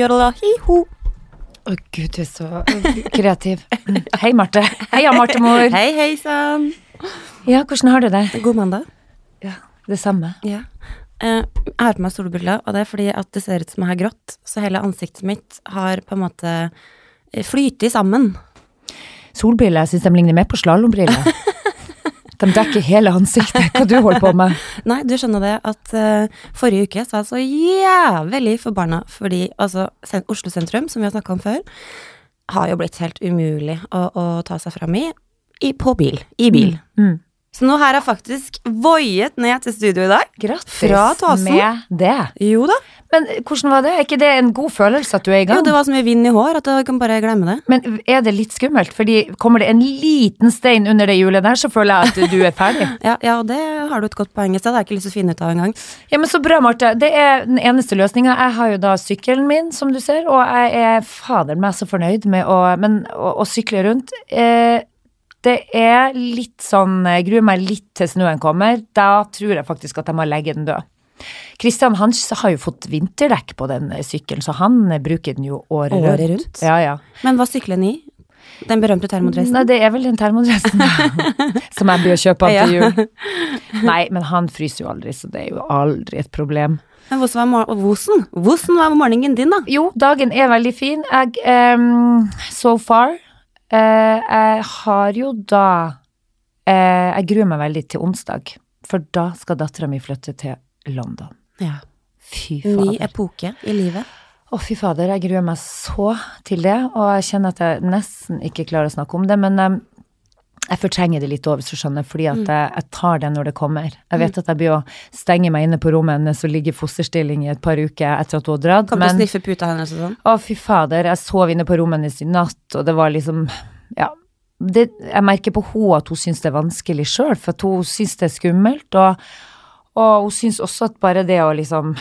Jodela, hi-ho. Å gud, du er så kreativ. Mm. Hei, Marte. Heia, Marte-mor. Hei, hei sann. Ja, hvordan har du det? God mandag. Ja, det samme. Ja. Eh, jeg har på meg solbriller, og det er fordi at det ser ut som jeg har grått. Så hele ansiktet mitt har på en måte eh, flytet sammen. Solbriller, jeg syns de ligner mer på slalåmbriller. De dekker hele ansiktet. Hva du holder på med? Nei, du skjønner det at uh, forrige uke så var jeg så jævlig forbanna fordi altså Oslo sentrum, som vi har snakka om før, har jo blitt helt umulig å, å ta seg fram i, i på bil. I bil. Mm. Så nå har jeg faktisk voiet ned til studio i dag. Grattis med det. Jo da. Men hvordan var det? Er ikke det en god følelse at du er i gang? Jo, det var så mye vind i hår at jeg kan bare glemme det. Men er det litt skummelt? Fordi kommer det en liten stein under det hjulet der, så føler jeg at du er ferdig. Ja, ja, og det har du et godt poeng i. Så det har jeg ikke lyst til å finne ut av engang. Ja, men Så bra, Marte. Det er den eneste løsninga. Jeg har jo da sykkelen min, som du ser, og jeg er fader meg så fornøyd med å, men, å, å sykle rundt. Eh, det er litt sånn Jeg gruer meg litt til snøen kommer. Da tror jeg faktisk at jeg må legge den død. Kristian han har jo fått vinterdekk på den sykkelen, så han bruker den jo året, Året rundt. rundt? Ja, ja. Men hva sykler den i? Den berømte termodressen? Nei, det er vel den termodressen som jeg bør kjøpe han til jul. Nei, men han fryser jo aldri, så det er jo aldri et problem. Men hvordan var, hvordan? Var morgenen din, da? Jo, dagen er veldig fin. Jeg, um, so far eh, Jeg har jo da eh, Jeg gruer meg veldig til onsdag, for da skal dattera mi flytte til London. Ja. Fy Ny epoke i livet. Å, fy fader, jeg gruer meg så til det, og jeg kjenner at jeg nesten ikke klarer å snakke om det, men ehm, jeg fortrenger det litt over, hvis du skjønner, fordi at jeg, jeg tar det når det kommer. Jeg vet at jeg blir å stenge meg inne på rommet hennes og ligge i fosterstilling i et par uker etter at hun har dratt, Kan du men sniffe puta hennes og sånn? å, fy fader, jeg sov inne på rommet hennes i natt, og det var liksom Ja. Det, jeg merker på henne at hun syns det er vanskelig sjøl, for hun syns det er skummelt. Og, og hun syns også at bare det å liksom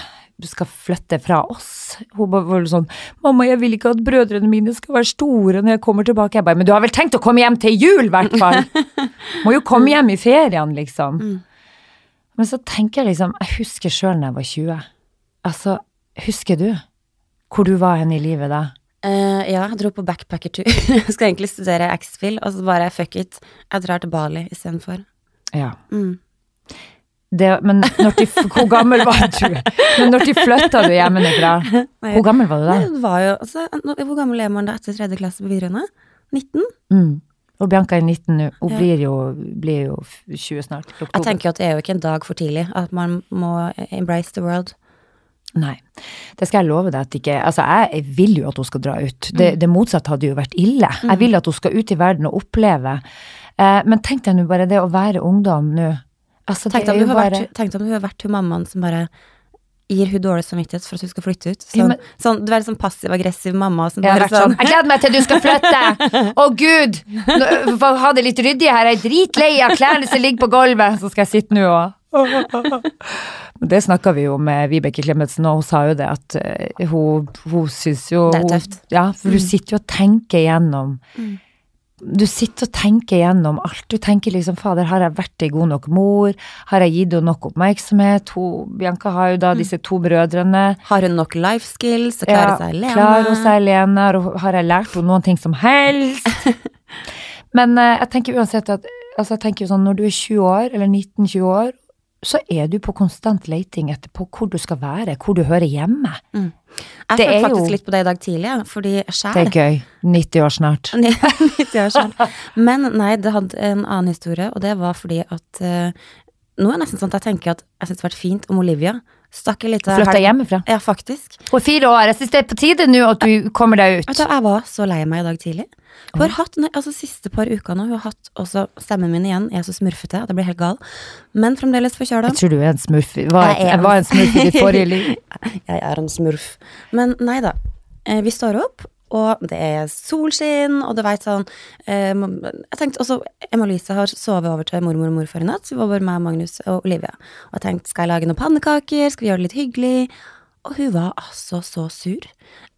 skal flytte fra oss. Hun bare var sånn 'Mamma, jeg vil ikke at brødrene mine skal være store når jeg kommer tilbake.' Jeg bare 'Men du har vel tenkt å komme hjem til jul, i hvert fall?' Må jo komme hjem i ferien, liksom. Men så tenker jeg liksom Jeg husker sjøl når jeg var 20. Altså, husker du hvor du var hen i livet da? Uh, ja, jeg dro på backpackertur. jeg skulle egentlig studere X-Fill, og så bare fuck it. Jeg drar til Bali istedenfor. Ja. Mm. Det, men de, hvor gammel var du? Men når de flytta du hjemmefra? Hvor gammel var du da? Det var jo altså, Hvor gammel er man da etter tredje klasse på videregående? 19? Mm. Og Bianca er 19 nå. Hun Ja. blir, jo, blir jo 20 snart. Oktober. Jeg tenker jo at det er jo ikke en dag for tidlig. At man må embrace the world. Nei. Det skal jeg love deg at ikke Altså, jeg vil jo at hun skal dra ut. Mm. Det, det motsatte hadde jo vært ille. Jeg vil at hun skal ut i verden og oppleve. Eh, men tenk deg nå bare det å være ungdom nå. Altså, Tenk om, du jo har bare vært, tenk om du har vært hun mammaen som bare gir hun dårlig samvittighet for at hun skal flytte ut. Ja, Sånn, men- sånn, du er litt sånn passiv-aggressiv mamma som Jeg bare sånn sånn Jeg gleder meg til du skal flytte! Å gud! Nå- Ha det litt ryddig her. Jeg er dritlei av klærne som ligger på gulvet. Så skal jeg sitte nå og Det snakka vi jo med Vibeke Klemetsen, og hun sa jo det at eh, hun, hun syns jo Det er hun- tøft. Ja, for du sitter jo og tenker igjennom Mm. Du sitter og tenker gjennom alt. Du tenker liksom fader, har jeg vært ei god nok mor? Har jeg gitt henne nok oppmerksomhet? Hun, Bianca har jo da disse to brødrene. Har hun nok life skills Klarer klare seg alene? Klarer hun seg alene? Har- Har jeg lært henne noen ting som helst? Men eh, jeg tenker uansett at altså jeg tenker jo sånn, når du er 20 år, eller 19-20 år, så er du på konstant leiting etter på hvor du skal være, hvor du hører hjemme. Jeg det følte faktisk jo- litt på det i dag tidlig, fordi sjæl Det er gøy. 90 år snart. 90 år snart. Men nei, det hadde en annen historie, og det var fordi at uh, Nå er det nesten sånn at jeg tenker at jeg syns det hadde vært fint om Olivia stakk en liten Flytta hjemmefra. Ja, faktisk. Er fire år. Jeg syns det er på tide nå at du kommer deg ut. Vet du, jeg var så lei meg i dag tidlig. Hun har hatt, altså siste par uker nå, hun har hatt også stemmen min igjen, jeg er så smurfete at jeg blir helt gal, men fremdeles forkjøla. Jeg tror du er en smurf. Var, Jeg er jeg var en smurf i ditt forrige liv. Jeg er en smurf. Men nei da. Eh, Vi står opp, og det er solskinn, og du veit sånn eh, Jeg tenkte også Emma-Lise har sovet over til mormor og morfar i natt, så vi var bare meg, Magnus og Olivia. Og jeg tenkte skal jeg lage noen pannekaker, skal vi gjøre det litt hyggelig? Og hun var altså så sur.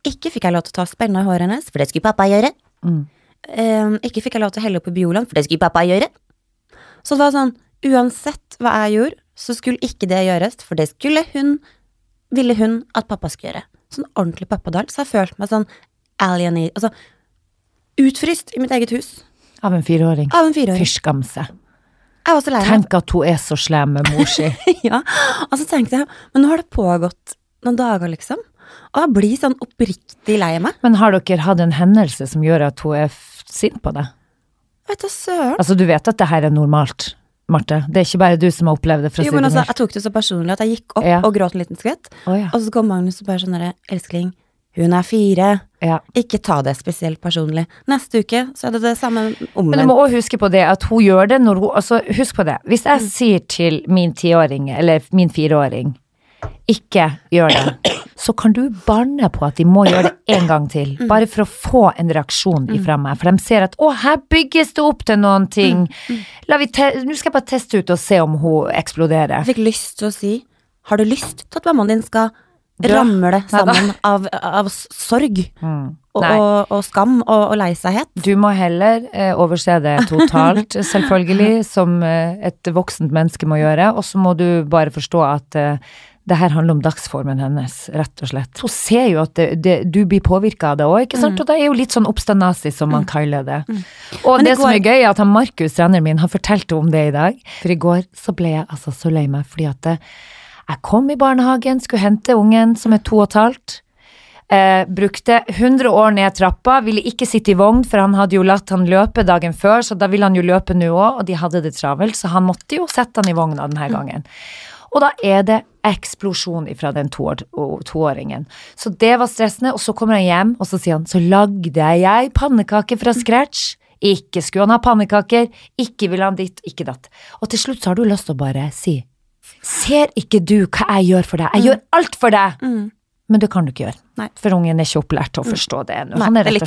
Ikke fikk jeg lov til å ta spenna i håret hennes, for det skulle pappa gjøre. Mm. Eh, ikke fikk jeg lov til å helle oppi Bioland, for det skulle pappa gjøre. Så det var sånn, uansett hva jeg gjorde, så skulle ikke det gjøres, for det skulle hun, ville hun at pappa skulle gjøre. sånn ordentlig pappadal. så jeg følte meg sånn alienated Altså utfryst i mitt eget hus Av en fireåring. av en fireåring. Fyrskamse. Jeg var så lei meg. Tenk at hun er så slem med mor si. ja. Og så tenkte jeg, men nå har det pågått noen dager, liksom. Og jeg blir sånn oppriktig lei meg. Men har dere hatt en hendelse som gjør at hun er sint på deg? Vet du søren. Altså, du vet at det her er normalt, Marte. Det er ikke bare du som har opplevd det, for å Jo, men det altså, jeg tok det så personlig at jeg gikk opp Ja. og gråt en liten skvett. Oh, ja. Og så kom Magnus og bare sånn derre, elskling, hun er fire. ja. Ikke ta det spesielt personlig. Neste uke så er det det samme Men du må også huske på det at hun gjør det når hun Altså, husk på det. Hvis Mm. jeg sier til min tiåring, eller min fireåring, ikke gjør det, så kan du banne på at de må gjøre det en gang til. Mm. Bare for å få en reaksjon ifra meg. For de ser at å, her bygges det opp til noen ting. Mm. Nå skal jeg bare teste ut og se om hun eksploderer. Jeg fikk lyst til å si, har du lyst til at mammaen din skal? Ramle sammen av, av sorg Mm. og, og, og skam og, og leisaghet? Du må heller eh, overse det totalt, selvfølgelig, som eh, et voksent menneske må gjøre. Og så må du bare forstå at eh, det her handler om dagsformen hennes, rett og slett. Hun ser jo at det, det, du blir påvirka av det òg, ikke sant. Og det er jo litt sånn oppstandasi, som man kaller det. Og Men det går... som er gøy, er at han Markus, treneren min, har fortalte om det i dag. For i går så ble jeg altså så lei meg fordi at eh, jeg kom i barnehagen, skulle hente ungen som er to og et halvt. Eh, brukte 100 år ned trappa, ville ikke sitte i vogn, for han hadde jo latt han løpe dagen før, så da ville han jo løpe nå òg, og de hadde det travelt, så han måtte jo sette han i vogna denne gangen. Og da er det eksplosjon fra den toåringen. Så det var stressende, og så kommer han hjem, og så sier han, så lagde jeg pannekaker fra scratch. Ikke skulle han ha pannekaker, ikke ville han ditt, ikke datt. Og til slutt så har du lyst til å bare si, ser ikke du hva jeg gjør for deg? Jeg gjør alt for deg! Mm. Men det kan du ikke gjøre. Nei. For ungen er ikke opplært til å forstå det ennå. Det er litt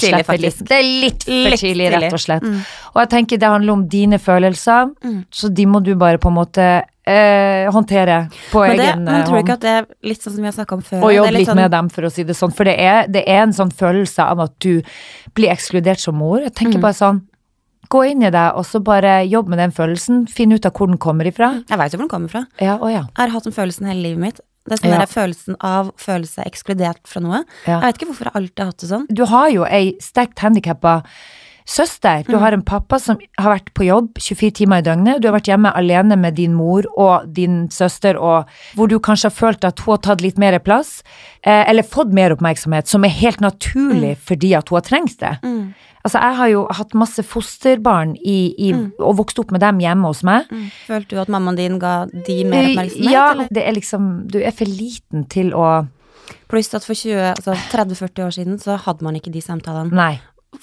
for tidlig, rett og slett. Mm. Og jeg tenker det handler om dine følelser, så de må du bare på en måte eh, håndtere på Men, det, egen men eh, tror du hånd. ikke at det er litt sånn som vi har snakka om før? Og jobbe litt sånn- med dem, for å si det sånn. For det er, det er en sånn følelse av at du blir ekskludert som mor. Jeg Mm. tenker bare sånn, gå inn i deg, og så bare jobb med den følelsen. Finn ut av hvor den kommer ifra. Jeg veit jo hvor den kommer fra. Ja, å ja. Jeg har hatt den følelsen hele livet mitt. Det er sånn Ja. der følelsen av føle seg ekskludert fra noe. Ja. Jeg vet ikke hvorfor jeg alltid har hatt det sånn. du har jo ei sterkt handikappa søster. Mm. Du har en pappa som har vært på jobb 24 timer i døgnet. Du har vært hjemme alene med din mor og din søster, og hvor du kanskje har følt at hun har tatt litt mer plass, eh, eller fått mer oppmerksomhet, som er helt naturlig fordi at hun har trengt det. Altså, jeg har jo hatt masse fosterbarn i, i, og vokst opp med dem hjemme hos meg. Følte du at mammaen din ga de mer oppmerksomhet? Ja, eller? det er liksom Du er for liten til å Pluss at for 20, altså 30-40 år siden så hadde man ikke de samtalene. Nei.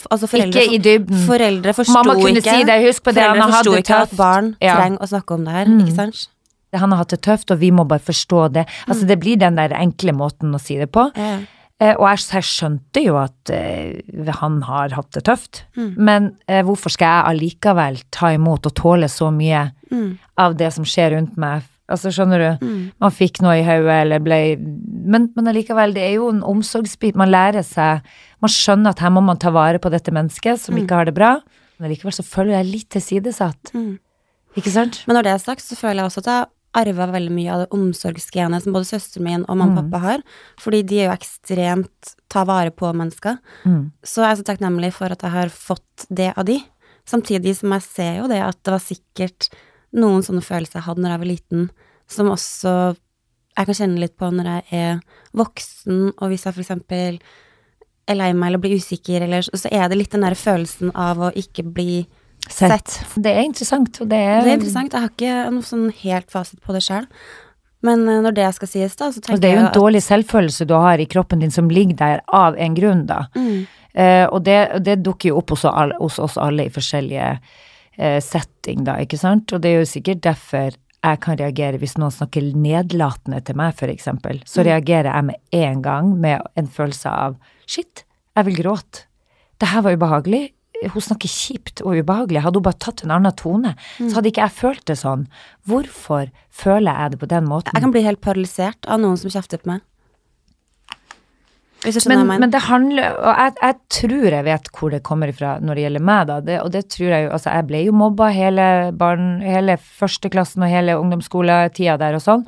Altså foreldre, Ikke i dybden. Foreldre forsto Mamma kunne ikke si det, husk på det, han hadde ikke tøft. at barn Ja. trenger å snakke om det her, Mm. ikke sant? Han har hatt det tøft, og vi må bare forstå det. Altså, det blir den der enkle måten å si det på. Ja. Eh, og jeg, skjønte jo at eh, han har hatt det tøft. Mm. Men eh, hvorfor skal jeg allikevel ta imot og tåle så mye Mm. av det som skjer rundt meg? Altså, skjønner du? Man fikk noe i hodet, eller ble men, men allikevel, det er jo en omsorgsbit. Man lærer seg Man skjønner at her må man ta vare på dette mennesket som ikke har det bra. Men allikevel så føler jeg litt tilsidesatt. Mm. Ikke sant? Men når det er sagt, så føler jeg også at jeg arva veldig mye av det omsorgsgenet som både søsteren min og mamma og Mm. pappa har. Fordi de er jo ekstremt ta vare på mennesker. Mm. Så jeg er så takknemlig for at jeg har fått det av de. Samtidig som jeg ser jo det at det var sikkert noen sånne følelser jeg hadde når jeg var liten, som også jeg kan kjenne litt på når jeg er voksen, og hvis jeg eksempel er lei meg eller blir usikker, eller så er det litt den der følelsen av å ikke bli Sett. Det er interessant, og det er, Det er interessant. Jeg har ikke noe sånn helt fasit på det sjøl. Men eh, når det skal sies, da, så tenker jeg at det er jo en dårlig selvfølelse du har i kroppen din som ligger der av en grunn, da. Mm. Eh, og det, det dukker jo opp hos, all, hos oss alle i forskjellige eh, setting, da, ikke sant. Og det er jo sikkert derfor jeg kan reagere hvis noen snakker nedlatende til meg, eksempel. Så reagerer jeg med en gang med en følelse av shit, jeg vil gråte. Det her var ubehagelig. Hun snakker kjipt og ubehagelig. Hadde hun bare tatt en annen tone, så hadde ikke jeg følt det sånn. Hvorfor føler jeg det på den måten? Jeg kan bli helt paralysert av noen som kjefter på meg. Men, men det handler Og jeg, jeg tror jeg vet hvor det kommer ifra når det gjelder meg, da. Det, og det tror jeg jo Altså, jeg ble jo mobba hele barn, hele førsteklassen og hele ungdomsskoletida der og sånn.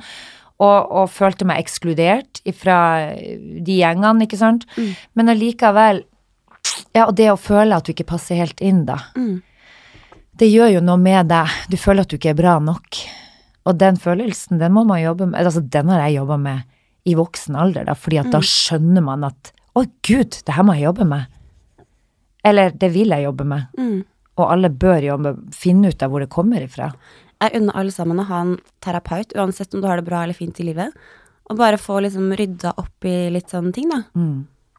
og, og følte meg ekskludert fra de gjengene, ikke sant. Mm. Men allikevel Ja, og det å føle at du ikke passer helt inn, da. Mm. Det gjør jo noe med deg. Du føler at du ikke er bra nok. Og den følelsen, den må man jobbe med. Altså, den har jeg jobba med i voksen alder, da, fordi at da skjønner man at å, gud, det her må jeg jobbe med. Eller det vil jeg jobbe med. Mm. Og alle bør jobbe, finne ut av hvor det kommer ifra. Jeg unner alle sammen å ha en terapeut, uansett om du har det bra eller fint i livet. Og bare få liksom rydda opp i litt sånne ting, da.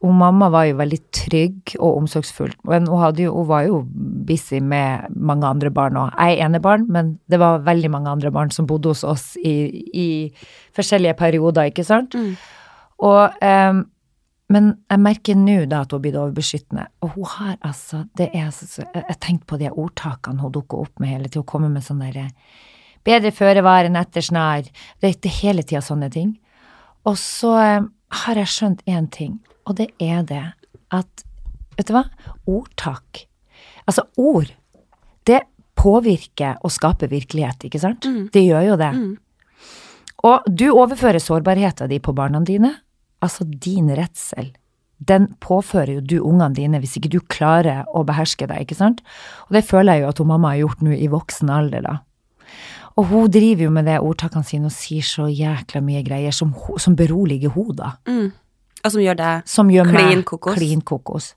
Og mamma var jo veldig trygg og omsorgsfull, men hun, jo, hun var jo busy med mange andre barn òg. Jeg er enebarn, men det var veldig mange andre barn som bodde hos oss i, i forskjellige perioder, ikke sant? Og um, Men jeg merker nå da at hun har blitt overbeskyttende, og hun har altså det er Jeg tenkte på de ordtakene hun dukker opp med hele tida, hun kommer med sånn derre Bedre føre var enn etter snar. Det, er er hele tida sånne ting. Og så um, har jeg skjønt én ting, og det er det at Vet du hva? Ordtak. Altså, ord, det påvirker og skaper virkelighet, ikke sant? Det gjør jo det. Og du overfører sårbarheten din på barna dine. Altså, din redsel. Den påfører jo du ungene dine hvis ikke du klarer å beherske deg, ikke sant? Og det føler jeg jo at hun mamma har gjort nå i voksen alder, da. Og hun driver jo med det ordtakene sine og sier så jækla mye greier som, som beroliger henne, da. Mm. Og som gjør deg Som gjør Klin kokos. klin kokos.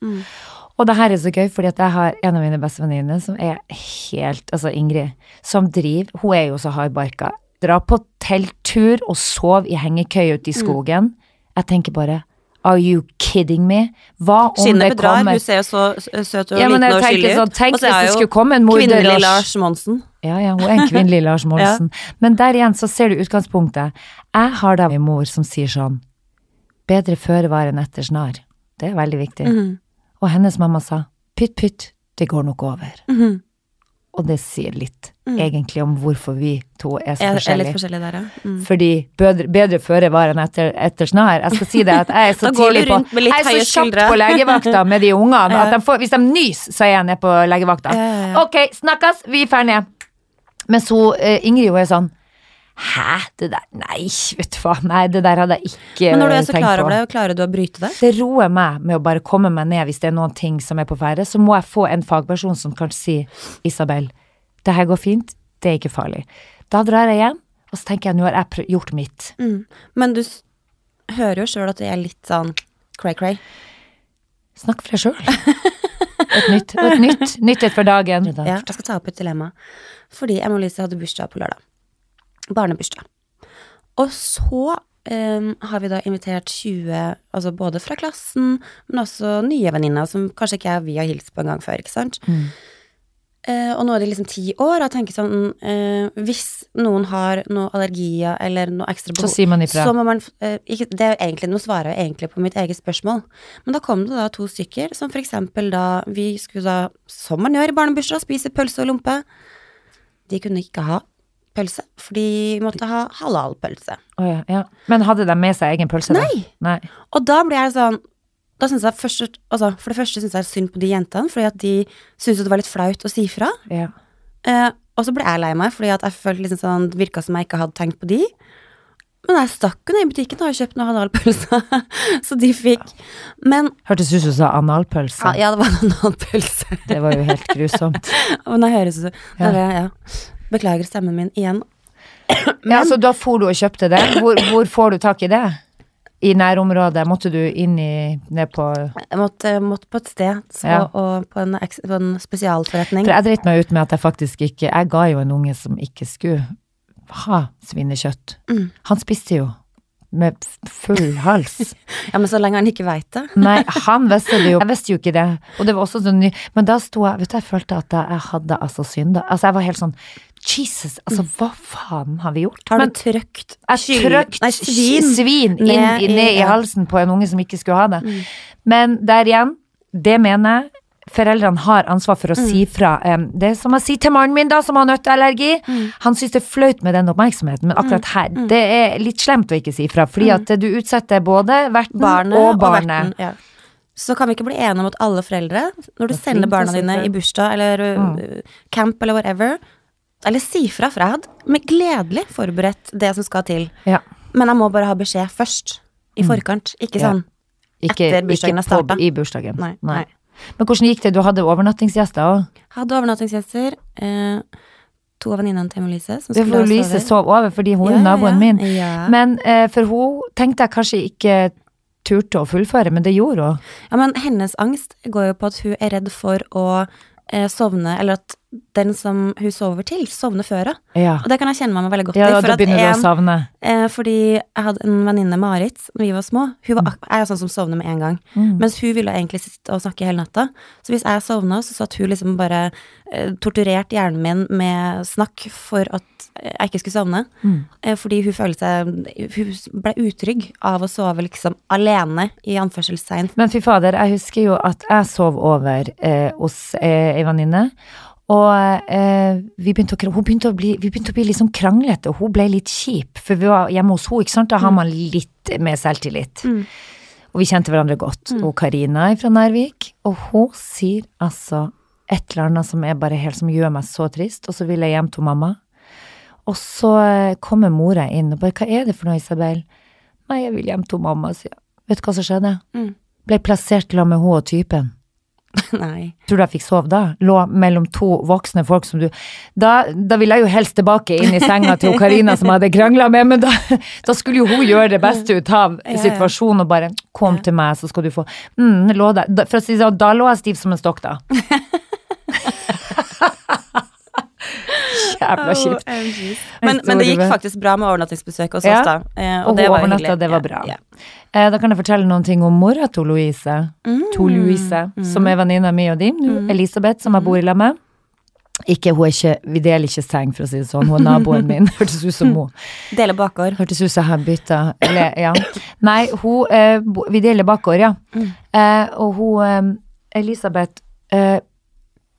Og det her er så gøy, fordi jeg har en av mine bestevenninner som er helt Altså Ingrid, som driver Hun er jo så hardbarka. Dra på telttur og sov i hengekøye ute i Mm. skogen. Jeg tenker bare Are you kidding me? Hva om Skinnet det bedrar. kommer Hun ser jo så søt og Ja, liten og tenker ut. sånn, tenk hvis det skulle komme en morder Kvinnelig Lars. Monsen. Ja, ja, hun er en kvinnelig Lars Monsen. Men der igjen så ser du utgangspunktet. Jeg har da en mor som sier sånn Bedre føre var enn etter snar. Det er veldig viktig. Mhm. Og hennes mamma sa pytt, pytt, det går nok over. Mhm. Og det sier litt, egentlig, om hvorfor vi to er så Jeg er litt forskjellige. der, ja. Mm. Fordi bedre, bedre føre var enn etter, etter snar. Jeg skal si det at jeg er så tidlig på Jeg er så kjapt på legevakta med de ungene at de får, hvis de nys, så er jeg nede på legevakta. Ok, snakkes, vi er ned. Men så eh, Ingrid hun er sånn Hæ, det der Nei, vet du hva. Nei, det der hadde jeg ikke tenkt på. Men når du er så klar over det, klarer du å bryte det? Det roer meg med å bare komme meg ned hvis det er noen ting som er på ferde. Så må jeg få en fagperson som kan si Isabel, det her går fint, det er ikke farlig. Da drar jeg hjem, og så tenker jeg nå har jeg gjort mitt. Mm. Men du s- hører jo sjøl at det er litt sånn cray-cray. Snakk for deg sjøl. Et nytt, et nytt, nytt et for dagen. Ja, jeg skal ta opp et dilemma. Fordi Emma Lise hadde bursdag på lørdag. Barnebursdag. Og så um, har vi da invitert 20, altså både fra klassen, men også nye venninner som kanskje ikke jeg, vi har hilst på en gang før, ikke sant? Eh, og nå er de liksom ti år, og jeg tenker sånn uh, Hvis noen har noe allergier eller noe ekstra Så sier man ifra. så må man uh, ikke, Det er jo egentlig, Nå svarer jeg egentlig på mitt eget spørsmål. Men da kom det da to stykker som for eksempel da Vi skulle da, som man gjør i barnebursdag, spise pølse og lompe. De kunne ikke ha pølse, for de måtte ha halalpølse. Oh, ja, ja. Men hadde de med seg egen pølse? Nei. Nei. Og da blir jeg sånn da synes jeg først, altså, For det første syns jeg synd på de jentene, fordi at de syntes det var litt flaut å si fra. Ja. Eh, og så ble jeg lei meg, fordi at jeg følte liksom sånn, det virka som jeg ikke hadde tenkt på de. Men jeg stakk jo ned i butikken og har kjøpt noen halalpølse, så de fikk. Men Hørtes ut som du sa analpølse. ja, ja, det var en analpølse. Det var jo helt grusomt. Men jeg høres ut Ja. ja. Beklager stemmen min igjen. Ja, Så da for du og kjøpte det. Hvor, hvor får du tak i det? I nærområdet? Måtte du inn i ned på Jeg måtte, måtte på et sted så, Ja. og på en, på en spesialforretning. For jeg dreit meg ut med at jeg faktisk ikke Jeg ga jo en unge som ikke skulle ha svinekjøtt. Mm. Han spiste jo med full hals. Ja, Men så lenge han ikke veit det. Nei, han visste det jo. Jeg visste jo ikke det. Og det var også sånn ny Men da sto jeg Vet du, jeg følte at jeg hadde altså synda. Altså, jeg var helt sånn Jesus, altså, hva faen har vi gjort? Har Men du trøkt jeg trøkt Nei, svin. svin inn, ned i, ned i. Mm. halsen på en unge som ikke skulle ha det. Men der igjen, det mener jeg. Foreldrene har ansvar for å Mm. si fra. Um, det er som å si til mannen min, da, som har nøtteallergi. Mm. Han syns det er flaut med den oppmerksomheten, men akkurat her, det er litt slemt å ikke si fra. Fordi at du utsetter både verten Mm. barnet og og, barnet. verten. Ja. Så kan vi ikke bli enige om at alle foreldre, når du er sender barna dine i bursdag eller mm. camp eller whatever, eller si fra, hadde med gledelig forberedt det som skal til. Ja. Men jeg må bare ha beskjed først. I forkant. Ikke Ja. sånn Ikke, Etter bursdagen ikke har på- startet? I bursdagen. Nei. nei. Men hvordan gikk det? Du hadde overnattingsgjester òg? Hadde overnattingsgjester. Eh, to av venninnene til Melise som skulle sove. Lise sov over fordi hun Ja, naboen min. Ja. Men eh, for hun tenkte jeg kanskje ikke turte å fullføre, men det gjorde hun. ja, men hennes angst går jo på at hun er redd for å eh, sovne, eller at den som hun sover til, sovner før henne. Ja, Og det kan jeg kjenne meg veldig godt ja i. For da begynner du å en, savne. eh, fordi jeg hadde en venninne, Marit, da vi var små. Hun var, er sånn som sovner med en gang. Mm. Mens hun ville egentlig sitte og snakke hele natta. Så hvis jeg sovna, så satt hun liksom bare eh, torturert hjernen min med snakk for at jeg ikke skulle sovne. Mm. Eh, fordi hun følte seg Hun ble utrygg av å sove liksom alene, i anførselstegn. Men fy fader, jeg husker jo at jeg sov over eh, hos eh, ei venninne. Og eh, vi, begynte å, begynte bli, vi begynte å bli litt sånn kranglete, og hun ble litt kjip. For vi var hjemme hos henne, ikke sant. Da har man litt mer selvtillit. Mm. Og vi kjente hverandre godt. Og Karina er fra Nærvik, og hun sier altså et eller annet som er bare helt som gjør meg så trist, og så vil jeg hjem til mamma. Og så eh, kommer mora inn og bare 'hva er det for noe, Isabel?' 'Nei, jeg vil hjem til mamma', sier jeg. Vet du hva som skjedde? Mm. Ble plassert sammen med hun og typen. Nei. Tror du jeg fikk sove da? Lå mellom to voksne folk som du Da, da ville jeg jo helst tilbake inn i senga til Karina som jeg hadde krangla med, men da, da skulle jo hun gjøre det beste ut av Ja, ja. situasjonen og bare 'kom Ja. til meg, så skal du få' mm, lå der. Da, For å si det sånn, da lå jeg stiv som en stokk, da. Jævla kjipt. Men, men det gikk faktisk bra med overnattingsbesøk hos oss, da. Eh, Og det var hyggelig. det var bra. Eh, da kan jeg fortelle noen ting om mora til Louise. Mm. To Louise, som er venninna mi og din. Mm. Elisabeth, som jeg bor i lag med. Ikke, hun er ikke, Vi deler ikke seng, for å si det sånn. Hun er naboen min. Hørtes ut som hun. Deler bakgård. Hørtes ut som jeg bytta Eller, ja. Nei, hun eh, Vi deler bakgård, ja. Eh, og hun eh, Elisabeth eh,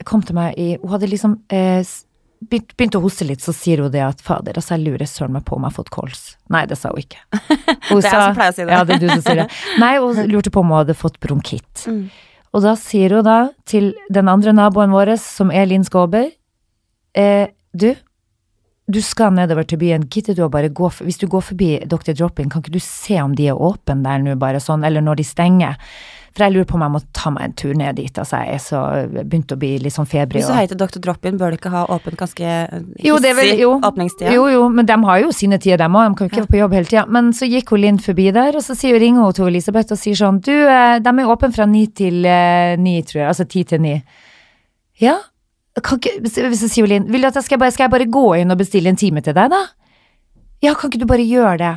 kom til meg i Hun hadde liksom eh, s- begynt, begynt å hoste litt, så sier hun det at fader, altså jeg lurer søren meg på om jeg har fått kols. Nei, det sa hun ikke. Hun Det er jeg som pleier å si det. Ja, det er du som sier det. Nei, hun lurte på om hun hadde fått bronkitt. Mm. Og da sier hun da til den andre naboen vår, som er Linn Skåber, eh, du, du skal nedover til byen, gidder du å bare gå, hvis du går forbi Dr. Drop-In, kan ikke du se om de er åpne der nå, bare sånn, eller når de stenger? For jeg lurer på om jeg må ta meg en tur ned dit, altså jeg er så, begynt å bli litt sånn febrig. Hvis du heter Dr. Drop-In, bør du ikke ha åpent ganske eh, hissig åpningstid? jo, jo, men de har jo sine tider, dem òg. De kan jo ikke være på jobb hele tida. Men så gikk hun Linn forbi der, og så sier, ringer hun til Elisabeth og sier sånn Du, eh, de er åpne fra ni til eh, ni, tror jeg. Altså ti til ni. Ja? Kan ikke, så sier Linn, vil du at jeg skal, bare, skal jeg bare gå inn og bestille en time til deg, da? Ja, kan ikke du bare gjøre det?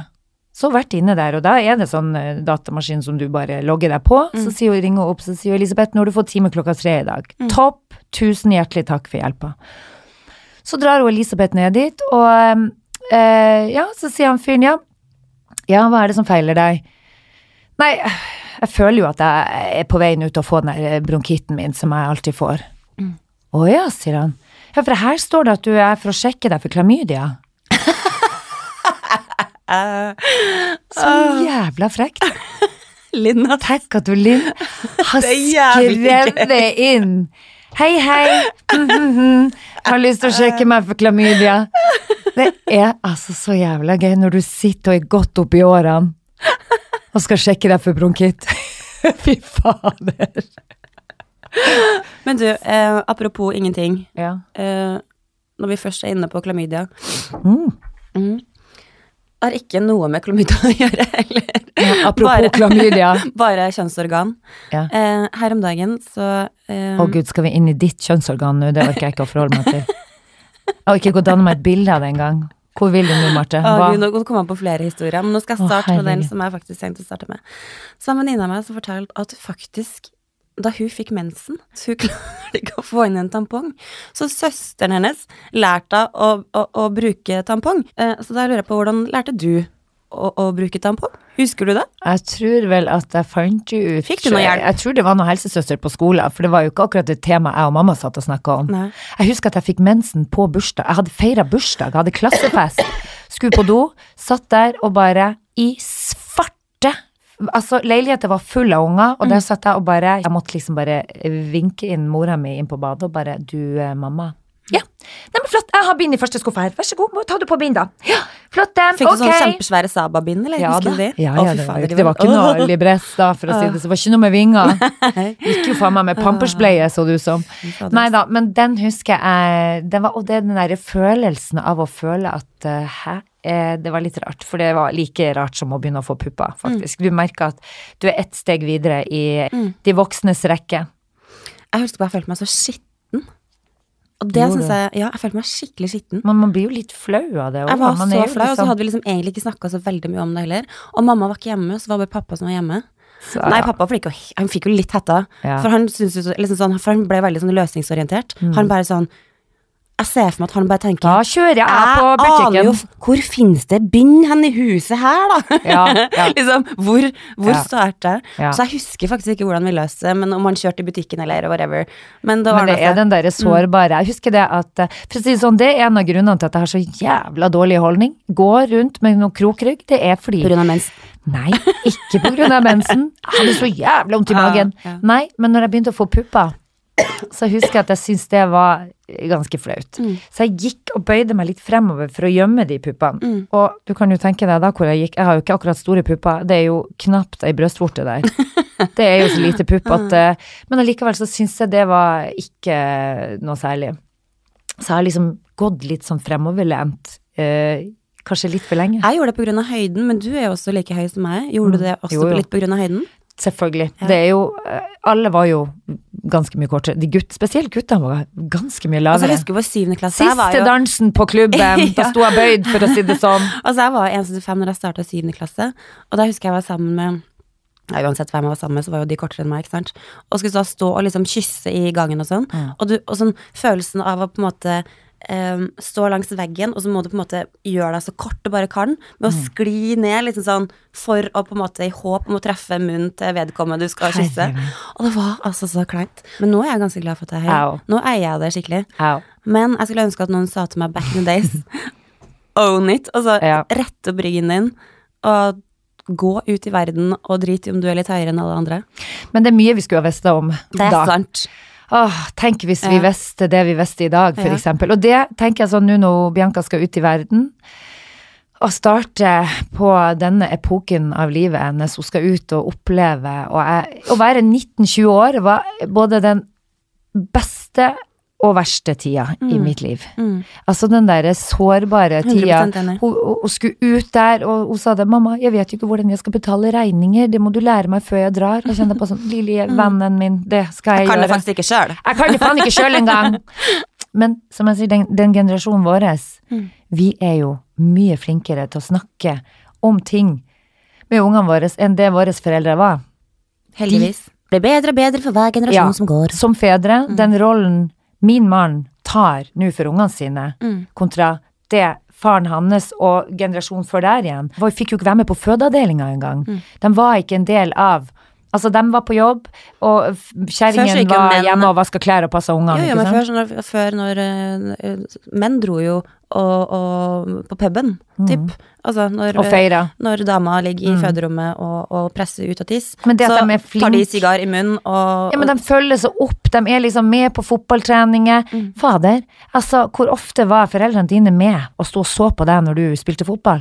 Så vært inne der, og da er det sånn eh, datamaskin som du bare logger deg på. Så sier hun, ringer opp, så sier hun Elisabeth, nå har du fått time klokka tre i dag. Topp! Tusen hjertelig takk for hjelpa. Så drar hun Elisabeth ned dit, og eh, ja, så sier han fyren ja. Ja, hva er det som feiler deg? Nei, jeg føler jo at jeg er på vei ut til å få den der bronkitten min som jeg alltid får. Å ja, sier han. Ja, for her står det at du er for å sjekke deg for klamydia. Eh, Så jævla frekt. Linn, ass. Tenk at du, Linn, har skrevet inn. Hei, hei. Har lyst til å sjekke meg for klamydia. Det er altså så jævla gøy når du sitter og er godt oppi årene og skal sjekke deg for bronkitt. Fy fader. Men du, eh, apropos ingenting. Ja. Eh, når vi først er inne på klamydia Mm. Har ikke noe med klamydia å gjøre, heller. Ja, apropos Bare- klamydia. Bare kjønnsorgan. Ja. Eh, her om dagen så eh, Å gud, skal vi inn i ditt kjønnsorgan nå? Det orker jeg ikke å forholde meg til. Jeg har ikke gått danne meg et bilde av det engang. Hvor vil du nå, Marte? Å, Hva? Gud, nå kommer jeg på flere historier, men nå skal jeg Å, starte med den som jeg faktisk tenkte å starte med. Så en venninne av meg som fortalte at faktisk, da hun fikk mensen, så hun klarte ikke å få inn en tampong. Så søsteren hennes lærte henne å, å, å bruke tampong. Eh, så da lurer jeg på, hvordan lærte du å, å bruke tampong? Husker du det? Jeg tror vel at jeg fant jo ut Fikk du noe hjelp? Jeg tror det var noen helsesøster på skolen, for det var jo ikke akkurat et tema jeg og mamma satt og snakka om. Nei. Jeg husker at jeg fikk mensen på bursdag. Jeg hadde feira bursdag, jeg hadde klassefest. Skulle på do, satt der og bare i svarte Altså, leiligheten var full av unger, og der Mm. satt jeg og bare Jeg måtte liksom bare vinke inn mora mi inn på badet og bare Du, eh, mamma. Ja, Nei, men flott, jeg har bind i første skuff her. Vær så god, ta du på bind, da. Ja, flott, det. Fikk du okay. sånn kjempesvære Saba-bind, eller? Ja da. Ja, ja, det, var, det var ikke Åh. noe libress da, for å si det så. Det var ikke noe med vinger. Gikk jo faen meg med pampersbleie, så det ut som. Nei da, men den husker jeg den var, Og det er den derre følelsen av å føle at eh, hæ? Eh, Det var litt rart, for det var like rart som å begynne å få pupper, faktisk. Du merker at du er ett steg videre i de voksnes rekke. Jeg husker bare jeg følte meg så skitten. Og det syns jeg Ja, jeg følte meg skikkelig skitten. Men man blir jo litt flau av det. Jeg var Man så flau, og så liksom- hadde vi liksom egentlig ikke snakka så veldig mye om det heller. Og mamma var ikke hjemme, så det var bare pappa som var hjemme. Så- Nei, pappa fikk jo, han fikk jo litt hetta, Ja. for han jo liksom sånn, for han ble veldig sånn løsningsorientert. Mm. Han bare sånn Jeg ser for meg at han bare tenker Da kjører jeg på aner jo Hvor finnes det bind hen i huset her, da? Ja, ja. liksom, hvor, hvor Ja. starter jeg? Ja. Så jeg husker faktisk ikke hvordan vi løste det, men om han kjørte i butikken eller whatever. Men det, Men det er den derre sårbare. Jeg husker det at eh, For å si det sånn, det er en av grunnene til at jeg har så jævla dårlig holdning. Går rundt med noe krokrygg. Det er fordi På grunn av mens. Nei, ikke på grunn av mensen. Jeg hadde så jævla vondt i Ja, magen. Nei, men når jeg begynte å få pupper, så husker jeg at jeg syntes det var ganske flaut. Mm. Så jeg gikk og bøyde meg litt fremover for å gjemme de puppene. Mm. Og du kan jo tenke deg da hvor jeg gikk. Jeg har jo ikke akkurat store pupper. Det er jo knapt ei brystvorte der. Det er jo så lite pupp at eh, Men allikevel så syns jeg det var ikke noe særlig. Så jeg har liksom gått litt sånn fremoverlent. Eh, kanskje litt for lenge. Jeg gjorde det av høyden, men du er jo også like høy som meg. Gjorde du det også Mm. Jo, jo. litt av høyden? Selvfølgelig. Ja. Det er jo eh, Alle var jo ganske mye kortere. De gutt, spesielt guttene var ganske mye Altså, jeg så husker på syvende klasse. jeg var Siste jo- dansen på klubben, da sto jeg bøyd, for å si det sånn. Altså, jeg var 1,75 når jeg starta syvende klasse, og da husker jeg jeg var sammen med ja, Uansett hvem jeg var sammen med, så var jo de kortere enn meg, ikke sant. Og skulle da stå og liksom kysse i gangen og sånn. Mm. Og, du, og sånn følelsen av å på en måte em, stå langs veggen, og så må du på en måte gjøre deg så kort du bare kan, med å Mm. skli ned, liksom sånn, for å på en måte i håp om å treffe munnen til vedkommende du skal kysse. Og det var altså så kleint. Men nå er jeg ganske glad for at jeg er høy. Nå eier jeg det skikkelig. Au. Men jeg skulle ønske at noen sa til meg back in the days Own it. Altså Ja. rette opp ryggen din og gå ut i verden og drit i om du er litt høyere enn alle andre. Men det er mye vi skulle ha visst om Det er da. sant. Åh, tenk hvis vi visste det vi visste i dag, for Ja. Og det tenker jeg sånn nå når Bianca skal ut i verden, å starte på denne epoken av livet hennes, hun skal ut og oppleve, og jeg, å være 19-20 år var både den beste og verste tida i mitt liv. Mm. Altså den der sårbare tida. Hun, hun, skulle ut der, og hun sa det. 'Mamma, jeg vet jo ikke hvordan jeg skal betale regninger, det må du lære meg før jeg drar.' Jeg kjenner på sånn 'Lille vennen min, det skal jeg, Jeg kan det faktisk ikke sjøl. Jeg kan det faen ikke sjøl engang! Men som jeg sier, den, den generasjonen vår, Mm. vi er jo mye flinkere til å snakke om ting med ungene våre enn det våre foreldre var. Heldigvis. De Blir bedre og bedre for hver generasjon Ja. som går. Som fedre, den rollen min mann tar nå for ungene sine, Mm. kontra det faren hans og generasjonen før der igjen, Vi fikk jo ikke være med på fødeavdelinga engang. Mm. De var ikke en del av Altså, de var på jobb, og kjerringen var menn- hjemme og vaska klær og passa ungene. Jo, jo, men før, når- før når eh, menn dro jo og, og på puben, typ. Altså når, Mm. Feira. når dama ligger i føderommet og, og presser ut av tiss, Men det at så de tar de sigar i munnen og, Ja, men de følger seg opp, de er liksom med på fotballtreninger. Mm. Fader, altså, hvor ofte var foreldrene dine med og sto og så på deg når du spilte fotball?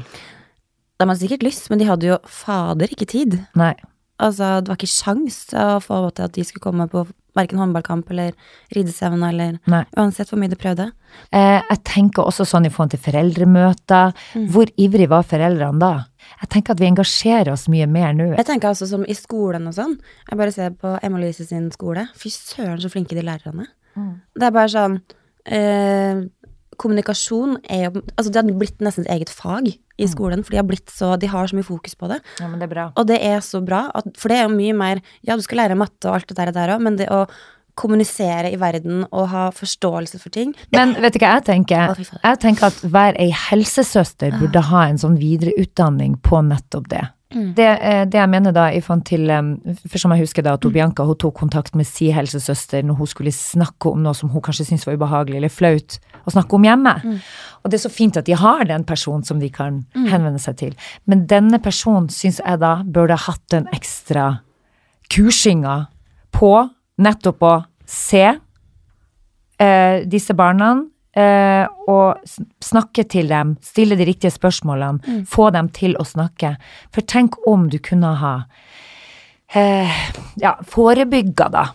De hadde sikkert lyst, men de hadde jo fader ikke tid. Nei. Altså, det var ikke sjans å få til at de skulle komme på hverken håndballkamp eller ridestevne eller Nei. uansett hvor mye de prøvde. Eh, jeg tenker også sånn i forhold til foreldremøter. Mm. Hvor ivrig var foreldrene da? Jeg tenker at vi engasjerer oss mye mer nå. Jeg tenker altså som i skolen og sånn. Jeg bare ser på Emma Louise sin skole. Fy søren, så flinke de lærerne. Mm. Det er bare sånn eh, Kommunikasjon er jo Altså, det har blitt nesten et eget fag i Mm. skolen, for de har blitt så De har så mye fokus på det. Ja, men det er bra. Og det er så bra, at, for det er jo mye mer Ja, du skal lære matte og alt det der, der men det å kommunisere i verden og ha forståelse for ting Men vet du hva jeg tenker? Jeg tenker at hver ei helsesøster burde ha en sånn videreutdanning på nettopp det. Mm. Det, eh, det jeg mener da, i forhold til For som jeg husker da, Mm. at hun Bianca hun tok kontakt med si helsesøster når hun skulle snakke om noe som hun kanskje syntes var ubehagelig eller flaut å snakke om hjemme. Mm. Og det er så fint at de har den personen som de kan henvende seg til. Men denne personen syns jeg da burde hatt den ekstra kursinga på nettopp å se eh, disse barna eh, og snakke til dem, stille de riktige spørsmålene, få dem til å snakke. For tenk om du kunne ha eh, ja, forebygga, da.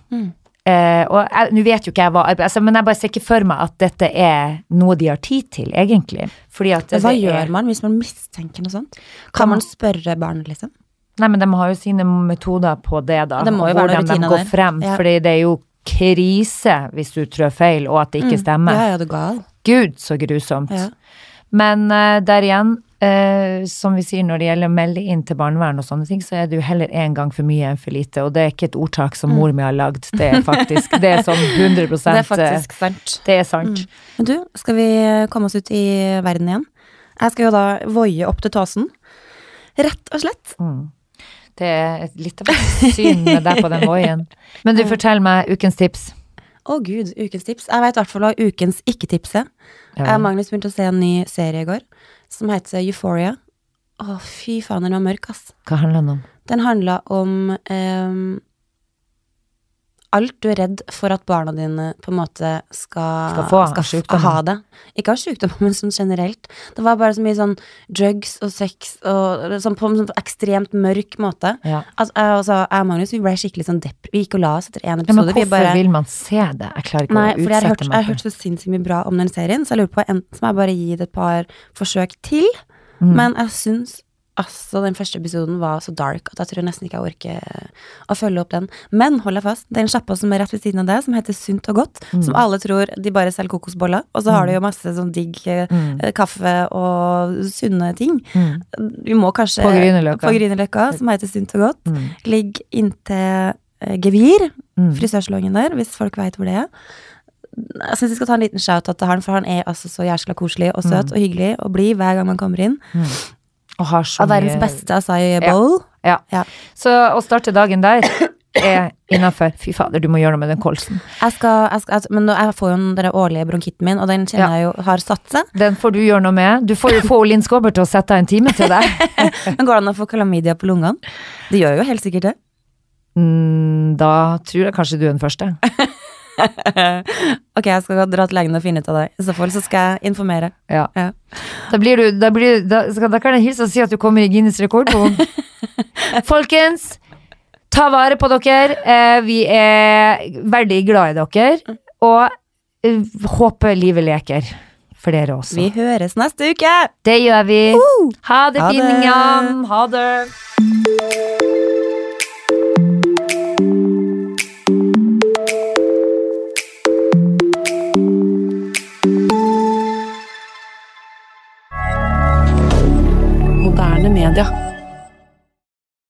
Eh, og jeg- nå vet jo ikke jeg hva altså, Men jeg bare ser ikke for meg at dette er noe de har tid til, egentlig. Fordi at Men Hva gjør man hvis man mistenker noe sånt? Kan man spørre barnet, liksom? Nei, men de har jo sine metoder på det, da. Det må jo og være hvordan de går frem. Ja. Fordi det er jo krise hvis du trår feil, og at det ikke stemmer. Ja, ja, du gal. Gud, så grusomt. Ja. Men uh, der igjen, uh, som vi sier når det gjelder å melde inn til barnevern og sånne ting, så er det jo heller én gang for mye enn for lite. Og det er ikke et ordtak som mor mi har lagd. Det er faktisk det er sånn 100% Det er faktisk sant. Det er sant. Men du, skal vi komme oss ut i verden igjen? Jeg skal jo da voie opp til tåsen. Rett og slett. Mm. Det er litt av et syn med deg på den voien. Men du, fortell meg ukens tips. Å gud, ukens tips. Jeg vet i hvert fall hva ukens ikke-tipset. Ja. Magnus begynte å se en ny serie i går som heter Euphoria. Å, fy faen, den var mørk, ass. Hva handler den om? Den handla om ehm, alt du er redd for at barna dine på en måte skal, Skal få skal ha det. Ikke av sykdom, men sånn generelt. Det var bare så mye sånn drugs og sex og sånn på en sånn ekstremt mørk måte. Ja. Altså, jeg, altså, jeg og Magnus vi ble skikkelig sånn depp... Vi gikk og la oss etter én Ja, men episode. vi hvorfor bare, vil man se det? Jeg klarer ikke Nei, å utsette meg jeg har hørt så sinnssykt mye bra om den serien, så jeg lurer på enten må jeg bare gi det et par forsøk til, Mm. men jeg syns altså den første episoden var så dark at jeg tror nesten ikke jeg orker å følge opp den. Men hold deg fast, det er en sjappa som er rett ved siden av deg, som heter Sunt og godt, Mm. som alle tror de bare selger kokosboller, og så har de jo masse sånn digg eh, Mm. kaffe og sunne ting. Mm. Vi må kanskje På Grünerløkka. På Grünerløkka, som heter Sunt og godt. Mm. Ligger inntil eh, Gevir, Mm. frisørsalongen der, hvis folk veit hvor det er. Jeg syns vi skal ta en liten shout-out til han, for han er altså så jæskla koselig og søt og hyggelig og blid hver gang man kommer inn. Så Av verdens beste acai bowl. Ja. Ja. Så å starte dagen der er innafor. Fy fader, du må gjøre noe med den kolsen. Jeg skal, jeg skal, altså, men jeg får jo den årlige bronkitten min, og den kjenner Ja. jeg jo har satt seg. Den får du gjøre noe med. Du får jo få Linn Skåber til å sette av en time til deg. Men går det an å få klamydia på lungene? Det gjør jo helt sikkert det. Mm, da tror jeg kanskje du er den første. Ok, jeg skal dra til legen og finne ut av det. I så fall så skal jeg informere. Ja. Ja. Da blir du Da, blir, da, da kan jeg hilse og si at du kommer i Guinness rekordbok. Folkens, ta vare på dere. Eh, vi er veldig glad i dere. Og eh, håper livet leker for dere også. Vi høres neste uke! Det gjør vi. Ha det, Ha det. pinningan. Ha det.